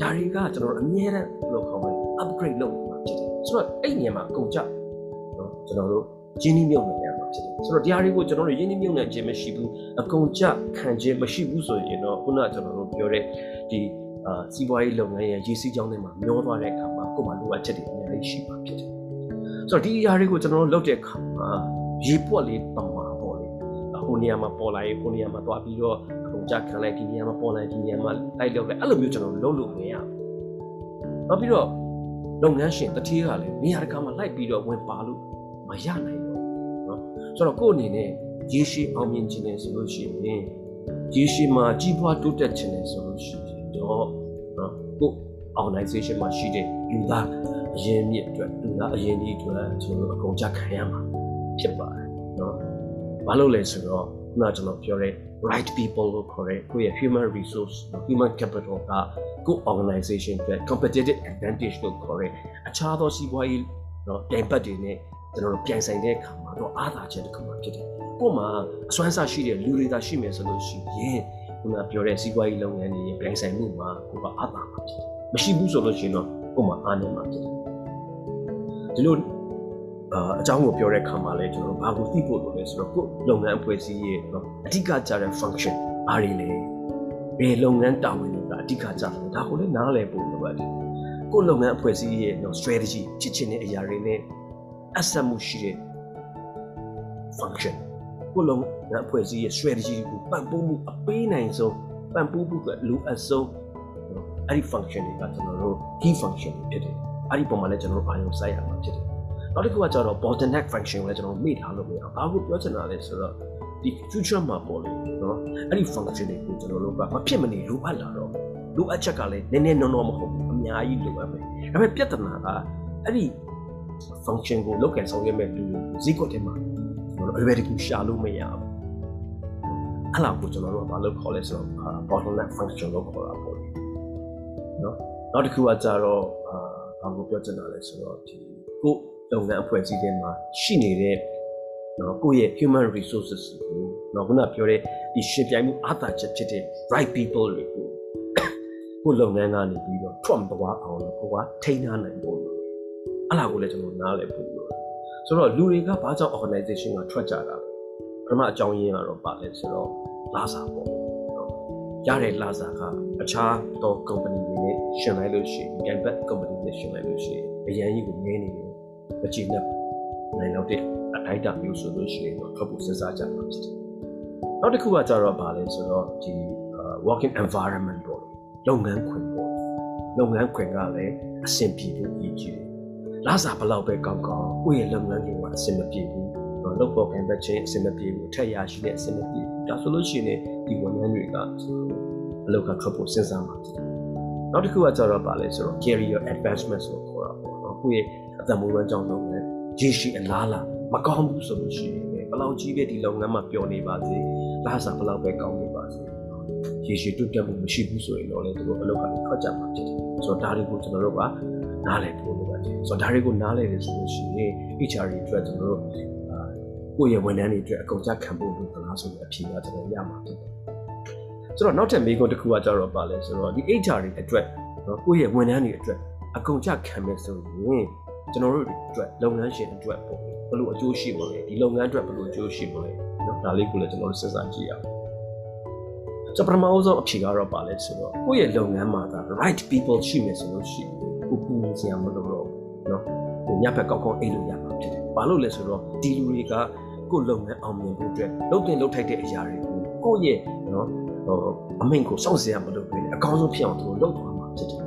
[SPEAKER 1] ဒါတွေကကျွန်တော်တို့အမြဲတမ်းဘယ်လိုခေါ်မလဲ upgrade လုပ်မှာဖြစ်တယ်ဆိုတော့အဲ့နေရာမှာကုန်ကြเนาะကျွန်တော်တို့ရင်းနှီးမြှုပ်နှံရမှာဖြစ်တယ်ဆိုတော့တရားတွေကိုကျွန်တော်တို့ရင်းနှီးမြှုပ်နှံခြင်းမရှိဘူးအကုန်ကြခံခြင်းမရှိဘူးဆိုရင်တော့ခုနကကျွန်တော်တို့ပြောတဲ့ဒီ အာစီးပွားရေးလုပ်ငန်းရဲ့ရေးစည်းကြောင်းတွေမှာမျောသွားတဲ့အခါမှာကိုယ်မှာလိုအပ်ချက်တွေအများကြီးရှိမှာဖြစ်တယ်ဆိုတော့ဒီအရာတွေကိုကျွန်တော်တို့လုပ်တဲ့အခါမှာရေပွက်လေးပမာပေါ့လေဟိုနေရာမှာပေါ်လာရင်ဟိုနေရာမှာသွားပြီးတော့အကုန်ကြခံလိုက်ဒီနေရာမှာပေါ်လာဒီနေရာမှာလိုက်လုပ်လိုက်အဲ့လိုမျိုးကျွန်တော်တို့လုပ်လို့မရဘူးနောက်ပြီးတော့လုပ်ငန်းရှင်တတိယကလည်းနေရာတကာမှာလိုက်ပြီးတော့ဝင်ပါလို့မရနိုင်ဘူးเนาะဆိုတော့ကိုယ့်အနေနဲ့ရေရှည်အောင်မြင်ခြင်းနဲ့ဆိုလို့ရှိရင်ရေရှည်မှာကြီးပွားတိုးတက်ခြင်းနဲ့ဆိုလို့ရှိရင် တော့နော်ကို organization မှာရှိတဲ့လူသားအရင်းမြစ်အတွက်လူသားအရင်းဒီအတွက်ကျွန်တော်အကုန်ကြခံရမှာဖြစ်ပါတယ်နော်ဘာလို့လဲဆိုတော့ခုနကျွန်တော်ပြောတဲ့ right people ကိုခေါ်တဲ့ကိုယ့်ရဲ့ human resource human capital ကကို organization အတွက် competitive advantage လို့ခေါ်တဲ့အခြားသောစီးပွားရေးနော်ပြိုင်ဘက်တွေနဲ့ကျွန်တော်တို့ပြိုင်ဆိုင်တဲ့အခါမှာတော့အားသာချက်တစ်ခုမှဖြစ်တယ်။ကို့မှာအစွမ်းစားရှိတဲ့လူတွေသာရှိမယ်ဆိုလို့ရှိရင် ခုနပြောတဲ့စီးပွားရေးလုပ်ငန်းတွေပြိုင်ဆိုင်မှုမှာကိုကအားသာမှာဖြစ်တယ်။မရှိဘူးဆိုလို့ရှိရင်တော့ကို့မှာအားနည်းမှာဖြစ်တယ်။ဒီလိုအာအကြောင်းကိုပြောတဲ့အခါမှာလည်းကျွန်တော်တို့ဘာကိုသိဖို့လိုလဲဆိုတော့ကိုလုပ်ငန်းအဖွဲ့အစည်းရဲ့နော်အဓိကကြတဲ့ function အားတွေလေဘယ်လုပ်ငန်းတာဝန်တွေကအဓိကကြတယ်ဒါကိုလည်းနားလည်ဖို့လိုပါတယ်ကိုလုပ်ငန်းအဖွဲ့အစည်းရဲ့နော် strategy ချစ်ချင်တဲ့အရာတွေနဲ့အဆက်မှုရှိတဲ့ function ကိုလုံးငါအဖွဲ့အစည်းရဲ့ strategy ကိုပံ့ပိုးမှုအပေးနိုင်ဆုံးပံ့ပိုးမှုကလိုအပ်ဆုံးအဲ့ဒီ function တွေကကျွန်တော်တို့ key function တွေဖြစ်တယ်အဲ့ဒီပုံမှာလည်းကျွန်တော်တို့အာရုံစိုက်ရမှာဖြစ်တယ်နောက်တစ်ခုကကျတော့ bottleneck function ကိုလည်းကျွန်တော်မေ့ထားလို့မရဘူးဘာကိုပြောချင်တာလဲဆိုတော့ဒီ future မှာပေါ်လေနော်အဲ့ဒီ function တွေကိုကျွန်တော်တို့ကမဖြစ်မနေလိုအပ်လာတော့လိုအပ်ချက်ကလည်းနည်းနည်းနော်နော်မဟုတ်ဘူးအများကြီးလိုအပ်မယ်ဒါပေမဲ့ပြဿနာကအဲ့ဒီ function ကိုလောက်ကန်ဆောင်ရွက်မဲ့လူဈေးကွက်ထဲမှာ ကျွန်တော်တို့အလွယ်တကူရှာလို့မရဘူးအဲ့လောက်ကိုကျွန်တော်တို့ကဘာလို့ခေါ်လဲဆိုတော့ bottleneck function လို့ခေါ်တာပေါ့လေနော်နောက်တစ်ခုကကြတော့အာဘာကိုပြောချင်တာလဲဆိုတော့ဒီကိုလုပ်ငန်းအဖွဲ့အစည်းတွေမှာရှိနေတဲ့နော်ကိုယ့်ရဲ့ human resources ကိုနော်ခုနပြောတဲ့ဒီရှင်ပြိုင်မှုအားသာချက်ဖြစ်တဲ့ right people တွေကိုကိုလုပ်ငန်းကနေပြီးတော့ Trump သွားအောင်လို့ကိုကထိန်းထားနိုင်ဖို့လို့အဲ့ဒါကိုလည်းကျွန်တော်နားလည်ဖို့လို့ ဆိုတော့လူတွေကဘာကြောင့် organization ကထွက်ကြတာပထမအကြောင်းရင်းကတော့ပါလဲဆိုတော့လာစာပေါ့နော်ရတဲ့လာစာကအခြားသော company တွေနဲ့ရှင်လိုက်လို့ရှိရင်ပြန်ဘက် company နဲ့ရှင်လိုက်လို့ရှိရင်အရင်ကြီးကိုငဲနေတယ်မကြည့်နဲ့နိုင်တော့တဲ့အထိုက်တာမျိုးဆိုလို့ရှိရင်တော့ထွက်ဖို့စဉ်းစားကြမှာဖြစ်တယ်နောက်တစ်ခုကကြတော့ပါလဲဆိုတော့ဒီ working environment ပေါ့လုပ်ငန်းခွင်ပေါ့လုပ်ငန်းခွင်ကလည်းအဆင်ပြေဖို့ရည်ကြည်တယ် လာစားဘလောက်ပဲကောင်းကောင်းကိုယ့်ရဲ့လုပ်ငန်းတွေကအဆင်မပြေဘူးလုပ်ပေါ်ကန်ဘက်ချင်းအဆင်မပြေဘူးထက်ရရှိတဲ့အဆင်မပြေဘူးဒါဆိုလို့ရှိရင်ဒီဝန်ထမ်းတွေကအလုပ်ကထွက်ဖို့စဉ်းစားမှာဖြစ်တယ်နောက်တစ်ခုကကြတော့ပါလဲဆိုတော့ career advancement ဆိုခေါ်တာပေါ့နော်ကိုယ့်ရဲ့အသက်မွေးဝမ်းကြောင်းလုပ်ငန်းရရှိအလားလားမကောင်းဘူးဆိုလို့ရှိရင်ဘယ်လောက်ကြီးပဲဒီလုပ်ငန်းမှာပျော်နေပါစေလာစားဘလောက်ပဲကောင်းနေပါစေရေရှည်တွတ်တက်မှုမရှိဘူးဆိုရင်တော့လေသူတို့အလုပ်ကနေထွက်ကြမှာဖြစ်တယ်ဆိုတော့ဒါတွေကိုကျွန်တော်တို့က နားလည်ဖို့လိုပါတယ်ဆိုတော့ဒါတွေကိုနားလည်တယ်ဆိုလို့ရှိရင် HR တွေအတွက်ကျွန်တော်တို့အာကိုယ့်ရဲ့ဝန်ထမ်းတွေအတွက်အကုန်ကြခံဖို့လိုသလားဆိုတဲ့အဖြေကကျွန်တော်ရမှာဖြစ်တယ်ဆိုတော့နောက်ထပ်မေးခွန်းတစ်ခုကကြတော့ပါလဲဆိုတော့ဒီ HR တွေအတွက်နော်ကိုယ့်ရဲ့ဝန်ထမ်းတွေအတွက်အကုန်ကြခံမယ်ဆိုရင်ကျွန်တော်တို့အတွက်လုပ်ငန်းရှင်အတွက်ပေါ့ဘယ်လိုအကျိုးရှိမလဲဒီလုပ်ငန်းအတွက်ဘယ်လိုအကျိုးရှိမလဲနော်ဒါလေးကိုလည်းကျွန်တော်တို့စဉ်းစားကြည့်ရအောင်ဆိုပထမဆုံးအဖြေကတော့ပါလဲဆိုတော့ကိုယ့်ရဲ့လုပ်ငန်းမှာဒါ right people ရှိမယ်ဆိုလို့ရှိရင် ကိုကူညီစရာမလိုတော့နော်ဟိုညဘက်ကောက်ကောက်အိတ်လို့ရမှာဖြစ်တယ်ဘာလို့လဲဆိုတော့ဒီလူတွေကကိုယ့်လုပ်ငန်းအောင်မြင်ဖို့အတွက်လုပ်တင်လုပ်ထိုက်တဲ့အရာတွေကိုကိုယ့်ရဲ့နော်ဟိုအမိန့်ကိုစောင့်စရာမလိုဘူးအကောင်းဆုံးဖြစ်အောင်သူတို့လုပ်သွားမှာဖြစ်တယ်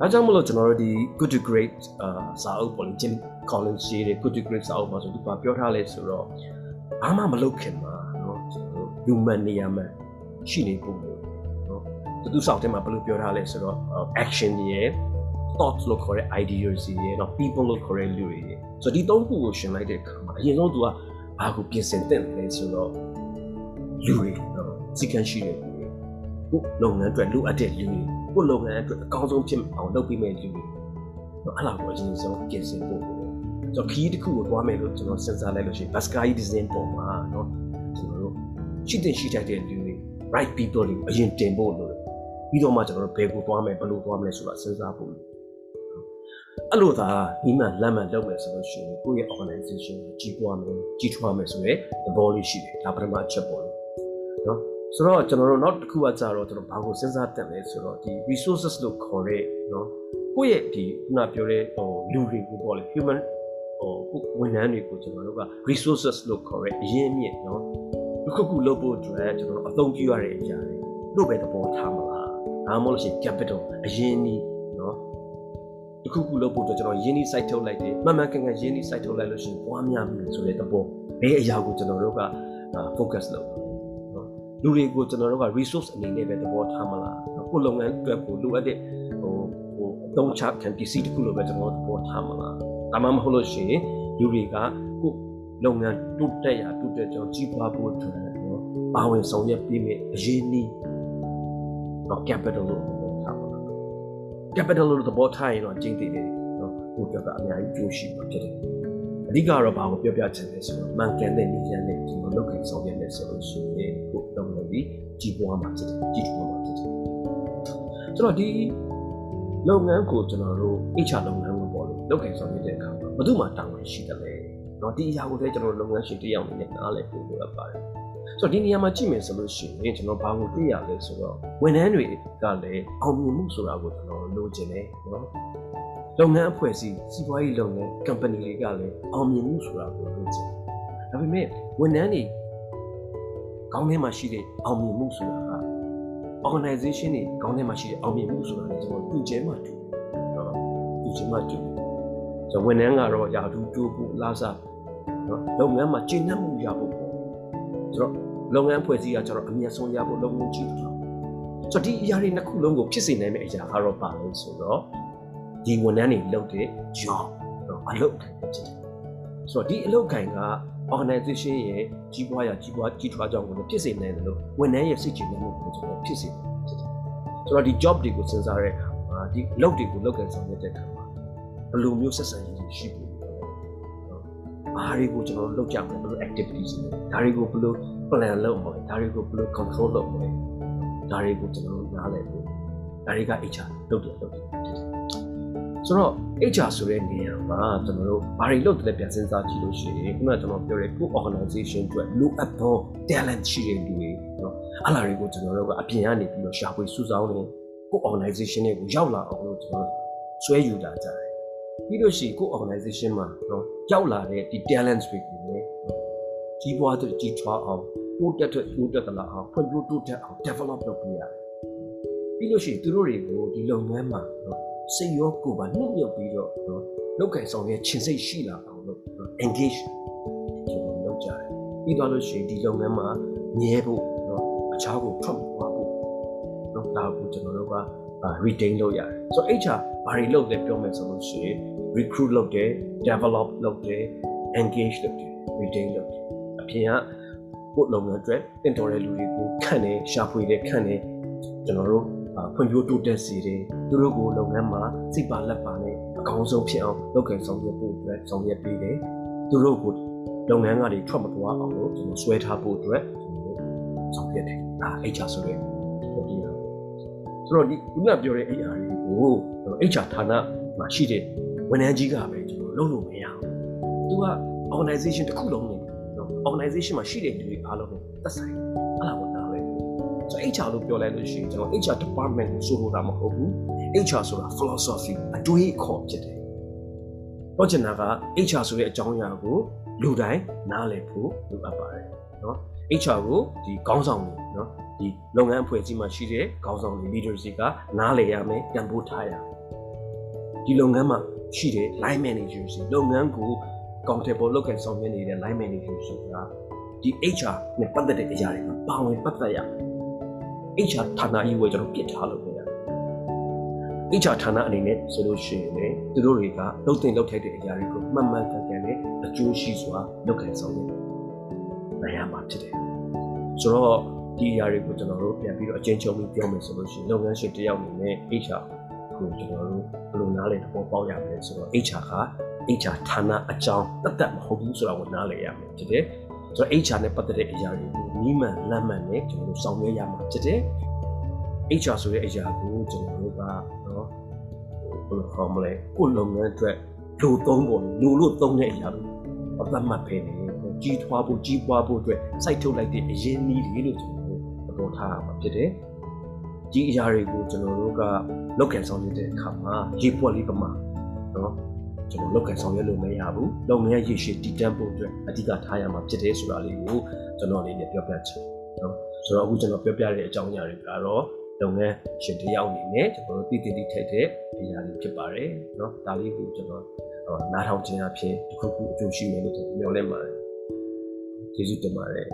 [SPEAKER 1] အဲကြောင့်မလို့ကျွန်တော်တို့ဒီ good to great အာစာအုပ်ပေါ်ကြီး Jim Collins ရေးတဲ့ good to great စာအုပ်မှာဆိုသူကပြောထားလဲဆိုတော့ဘာမှမလုပ်ခင်မှာနော်ကျွန်တော်တို့ human နေရာမှာရှိနေဖို့လို့နော်သူစောင့်တဲ့မှာဘယ်လိုပြောထားလဲဆိုတော့ action ရဲ့ thoughts လို့ခေါ်တဲ့ ideas တွေရဲ့နော် people လို့ခေါ်တဲ့လူတွေရဲ့ဆိုတော့ဒီသုံးခုကိုရှင်လိုက်တဲ့အခါမှာအရင်ဆုံးသူကဘာကိုပြင်ဆင်တဲ့လဲဆိုတော့လူတွေနော်စီကံရှိတဲ့လူတွေကိုလုပ်ငန်းအတွက်လိုအပ်တဲ့လူတွေကိုလုပ်ငန်းအတွက်အကောင်းဆုံးဖြစ်အောင်လုပ်ပေးမယ့်လူတွေနော်အဲ့လာကိုအရင်ဆုံးပြင်ဆင်ဖို့ဆိုတော့ခီးတစ်ခုကိုသွားမယ်လို့ကျွန်တော်စဉ်းစားလိုက်လို့ရှိရင် Baskai design ပေါ်မှာနော်ကျွန်တော်တို့ရှိတဲ့ရှိတတ်တဲ့လူတွေ right people တွေအရင်တင်ဖို့လို့ပြီးတော့မှကျွန်တော်တို့ဘယ်ကိုသွားမယ်ဘယ်လိုသွားမလဲဆိုတာစဉ်းစားဖို့ အဲ့လိုသာဒီမှလမ်းမှန်လုပ်မယ်ဆိုလို့ရှိရင်ကိုယ့်ရဲ့ organization ကိုကြီးပွားမယ်ကြီးထွားမယ်ဆိုရင်သဘောလေးရှိတယ်ဒါပထမအချက်ပေါ့လေနော်ဆိုတော့ကျွန်တော်တို့နောက်တစ်ခုကကြတော့ကျွန်တော်ဘာကိုစဉ်းစားတက်လဲဆိုတော့ဒီ resources လို့ခေါ်တဲ့နော်ကိုယ့်ရဲ့ဒီခုနပြောတဲ့ဟိုလူတွေကိုပေါ့လေ human ဟိုဝန်ထမ်းတွေကိုကျွန်တော်တို့က resources လို့ခေါ်တဲ့အရင်းအမြစ်နော်တစ်ခုခုလုပ်ဖို့အတွက်ကျွန်တော်တို့အသုံးပြုရတဲ့အရာတွေလို့ပဲသဘောထားမလားဒါမှမဟုတ်လို့ရှိရင် capital အရင်းကြီးနော် တစ်ခုခုလုပ်ဖို့အတွက်ကျွန်တော်ရင်းနှီး site ထုတ်လိုက်တယ်မှန်မှန်ကန်ကန်ရင်းနှီး site ထုတ်လိုက်လို့ရှိရင်ပွားများမယ်ဆိုတဲ့သဘောဘယ်အရာကိုကျွန်တော်တို့က focus လုပ်နော်လူတွေကိုကျွန်တော်တို့က resource အနေနဲ့ပဲသဘောထားမလားကိုလုပ်ငန်းအတွက်ကိုလိုအပ်တဲ့ဟိုဟိုအသုံးချခံပစ္စည်းတစ်ခုလိုပဲကျွန်တော်တို့သဘောထားမလားဒါမှမဟုတ်လို့ရှိရင်လူတွေကကိုလုပ်ငန်းတိုးတက်ရတိုးတက်ကြောင်းကြီးပွားဖို့အတွက်နော်ပါဝင်ဆောင်ရွက်ပေးမယ့်အရေးနည်းတော့ capital လို့ထားပါလား capital လို့သဘောထားရင်တော့ကျင်းတည်တယ်နော်ကိုပြောတာအများကြီးကြိုးရှိမှာဖြစ်တယ်အဓိကတော့ဘာကိုပြောပြချင်လဲဆိုတော့မှန်ကန်တဲ့နေရာနဲ့ဒီလိုလုပ်ခင်ဆောင်ရွက်နေဆိုလို့ရှိရင်ကိုတော့လည်းဒီကြီးပွားမှာဖြစ်တယ်ကြီးထွားမှာဖြစ်တယ်ကျွန်တော်ဒီလုပ်ငန်းကိုကျွန်တော်တို့ HR လုပ်ငန်းကိုပေါ့လို့လုပ်ခင်ဆောင်ရွက်တဲ့အခါမှာဘယ်သူမှတာဝန်ရှိတယ်လဲနော်ဒီအရာကိုလည်းကျွန်တော်လုပ်ငန်းရှင်တယောက်အနေနဲ့နားလည်ဖို့လိုအပ်ပါတယ် ဆိုတော့ဒီနေရာမှာကြည့်မယ်ဆိုလို့ရှိရင်ကျွန်တော်ဘာကိုသိရလဲဆိုတော့ဝန်ထမ်းတွေကလည်းအောင်မြင်မှုဆိုတာကိုကျွန်တော်လိုချင်တယ်နော်လုပ်ငန်းအဖွဲ့အစည်းစီးပွားရေးလုပ်ငန်း company တွေကလည်းအောင်မြင်မှုဆိုတာကိုလိုချင်တယ်ဒါပေမဲ့ဝန်ထမ်းတွေခေါင်းထဲမှာရှိတဲ့အောင်မြင်မှုဆိုတာက organization တွေခေါင်းထဲမှာရှိတဲ့အောင်မြင်မှုဆိုတာလည်းကျွန်တော်သူ့ကျဲမှာတူနော်သူ့ကျဲမှာတူဆိုဝန်ထမ်းကတော့ရာထူးတိုးဖို့လာစားနော်လုပ်ငန်းမှာကျင့်နှံ့မှုရဖို့ ပေါ့ဆိုတော့လုပ်ငန်းဖွဲ့စည်းရကျတော့အမြတ်ဆုံးရဖို့လုပ်ငန်းကြီးတော့ဆိုတော့ဒီအရာတွေနှစ်ခုလုံးကိုဖြစ်စေနိုင်မယ့်အရာကတော့ပါလို့ဆိုတော့ဒီဝန်ထမ်းတွေလုပ်တဲ့ job နော်အလုပ်ဖြစ်တယ်ဆိုတော့ဒီအလုပ်ခိုင်က organization ရဲ့ကြီးပွားရကြီးပွားကြီးထွားကြောင်းကိုလည်းဖြစ်စေနိုင်တယ်လို့ဝန်ထမ်းရဲ့စိတ်ချနှံ့မှုကိုကျွန်တော်ဖြစ်စေတယ်ဖြစ်တယ်ဆိုတော့ဒီ job တွေကိုစဉ်းစားတဲ့အခါမှာဒီအလုပ်တွေကိုလုပ်ကြဆောင်ရတဲ့အခါမှာဘယ်လိုမျိုးဆက်ဆံရေးတွေရှိဖို့ ဘာတွေကိုကျွန်တော်တို့လုပ်ကြမလဲဘယ်လို activities တွေဒါတွေကိုဘယ်လို plan လုပ်မလဲဒါတွေကိုဘယ်လို control လုပ်မလဲဒါတွေကိုကျွန်တော်တို့နားလည်ဖို့ဒါတွေက HR လုပ်တယ်လုပ်တယ်ဆိုတော့ HR ဆိုတဲ့နေရာမှာကျွန်တော်တို့ဘာတွေလုပ်တယ်လဲပြန်စဉ်းစားကြည့်လို့ရှိရင်ခုနကကျွန်တော်ပြောတဲ့ good organization အတွက်လိုအပ်သော talent ရှိတဲ့လူတွေနော်အလားတွေကိုကျွန်တော်တို့ကအပြင်ကနေပြီးတော့ရှာဖွေစုဆောင်းနေ good organization တွေကိုရောက်လာအောင်လို့ကျွန်တော်ဆွဲယူတာကြတယ် ပြီးလို့ရှိရင်ကို organization မှာနော်ရောက်လာတဲ့ဒီ talents တွေကိုလည်းကြီးပွားတဲ့ကြီးထွားအောင်တိုးတက်တဲ့တိုးတက်သလားအောင်ဖွံ့ဖြိုးတိုးတက်အောင် develop လုပ်ပေးရပြီးလို့ရှိရင်သူတို့တွေကိုဒီလုပ်ငန်းမှာနော်စိတ်ရောကိုယ်ပါနှုတ်ညွတ်ပြီးတော့နော်လောက်ကင်ဆောင်ရဲ့ခြင်းစိတ်ရှိလာအောင်လို့ engage ကျွန်တော်လုပ်ကြတယ်ပြီးတော့လို့ရှိရင်ဒီလုပ်ငန်းမှာမြဲဖို့နော်အချားကိုထွက်သွားဖို့နော်ဒါကိုကျွန်တော်တို့က retain လုပ်ရတယ်ဆိုတော့ HR ဘာတွေလုပ်လဲပြောမယ်ဆိုလို့ရှိရင် recruit လုပ်တယ် develop လုပ်တယ် engage လုပ်တယ် retain လုပ်တယ်အပြင်ကကိုယ်လုပ်ငန်းအတွက်တင်တော်တဲ့လူတွေကိုခန့်တယ်ရှာဖွေတယ်ခန့်တယ်ကျွန်တော်တို့ဖွံ့ဖြိုးတိုးတက်စေတယ်သူတို့ကိုလုပ်ငန်းမှာစိတ်ပါလက်ပါနဲ့အကောင်းဆုံးဖြစ်အောင်လုပ်ကိုင်ဆောင်ရွက်ဖို့အတွက်ဆောင်ရွက်ပေးတယ်သူတို့ကိုလုပ်ငန်းကနေထွက်မသွားအောင်လို့ကျွန်တော်ဆွဲထားဖို့အတွက်ကျွန်တော်ဆောင်ရွက်တယ်ဒါ HR ဆိုရဲဟုတ်ပြီ ဆိုတော့ဒီခုနပြောတဲ့ HR တွေကိုကျွန်တော် HR ဌာနမှာရှိတဲ့ဝန်ထမ်းကြီးကပဲကျွန်တော်လုပ်လို့မရဘူးသူက organization တစ်ခုလုံးနဲ့နော် organization မှာရှိတဲ့လူတွေအားလုံးနဲ့သက်ဆိုင်အဲ့ဒါကိုနားလဲဆိုတော့ HR လို့ပြောလိုက်လို့ရှိရင်ကျွန်တော် HR department ကိုဆိုလိုတာမဟုတ်ဘူး HR ဆိုတာ philosophy အတွေးအခေါ်ဖြစ်တယ်။တော့ချင်တာက HR ဆိုတဲ့အကြောင်းအရာကိုလူတိုင်းနားလည်ဖို့လိုအပ်ပါတယ်နော်။ HR ကိုဒီခေါင်းဆောင်တွေနော်ဒီလုပ်ငန်းအဖွဲ့အစည်းမှာရှိတဲ့ခေါင်းဆောင်တွေ leaders တွေကနားလည်ရမယ်တန်ဖိုးထားရမယ်။ဒီလုပ်ငန်းမှာရှိတဲ့ line managers တွေလုပ်ငန်းကို accountable လုပ်ခဲ့ဆောင်ရွက်နေတဲ့ line managers တွေကဒီ HR နဲ့ပတ်သက်တဲ့အရာတွေမှာပါဝင်ပတ်သက်ရမယ်။ HR ဌာနကြီးကိုကျွန်တော်ပြစ်ထားလို့ပဲ။ HR ဌာနအနေနဲ့ဆိုလို့ရှိရင်လည်းသူတို့တွေကလှုပ်တင်လှုပ်ထိုက်တဲ့အရာတွေကိုမှန်မှန်ကန်ကန်နဲ့အကျိုးရှိစွာလုပ်ကိုင်ဆောင်ရွက် နိုင်ရမှာဖြစ်တယ်။ဆိုတော့ဒီအရာတွေကိုကျွန်တော်တို့ပြန်ပြီးတော့အကျဉ်းချုပ်ပြီးပြောမယ်ဆိုလို့ရှိရင်လုပ်ငန်းရှင်တစ်ယောက်အနေနဲ့ HR ကိုကျွန်တော်တို့ဘယ်လိုနားလည်သဘောပေါက်ရမလဲဆိုတော့ HR က HR ဌာနအကြောင်းတတ်တတ်မဟုတ်ဘူးဆိုတာကိုနားလည်ရမယ်ဖြစ်တယ်။ဆိုတော့ HR နဲ့ပတ်သက်တဲ့အရာတွေကိုနီးမှန်လမ်းမှန်နဲ့ကျွန်တော်တို့ဆောင်ရွက်ရမှာဖြစ်တယ်။ HR ဆိုတဲ့အရာကိုကျွန်တော်တို့ကနော်ဘယ်လိုခေါ်မလဲကိုယ်လုပ်ငန်းအတွက်လူသုံးပုံလူလို့သုံးတဲ့အရာကိုသတ်မှတ်ဖေးနေ ကြီးထွားဖို့ကြီးပွားဖို့အတွက်စိုက်ထုတ်လိုက်တဲ့အရင်းအနှီးတွေလို့ကျွန်တော်တို့သဘောထားရမှာဖြစ်တယ်။ဒီအရာတွေကိုကျွန်တော်တို့ကလောက်ကန်ဆောင်နေတဲ့အခါမှာရေပွက်လေးပမာနော်ကျွန်တော်လောက်ကန်ဆောင်ရွက်လို့မရဘူး။လုပ်ငန်းရည်ရှိတည်တံ့ဖို့အတွက်အဓိကထားရမှာဖြစ်တယ်ဆိုတာလေးကိုကျွန်တော်အနေနဲ့ပြောပြချင်နော်။ဆိုတော့အခုကျွန်တော်ပြောပြတဲ့အကြောင်းအရာတွေကတော့လုပ်ငန်းရှင်တယောက်အနေနဲ့ကျွန်တော်တို့တည်တည်ထိုက်တဲ့အရာတွေဖြစ်ပါတယ်เนาะဒါလေးကိုကျွန်တော်နားထောင်ခြင်းအဖြစ်တစ်ခုခုအကျိုးရှိမယ်လို့ကျွန်တော်ပြောလဲပါတယ် ကျေးဇူးတင်ပါတယ်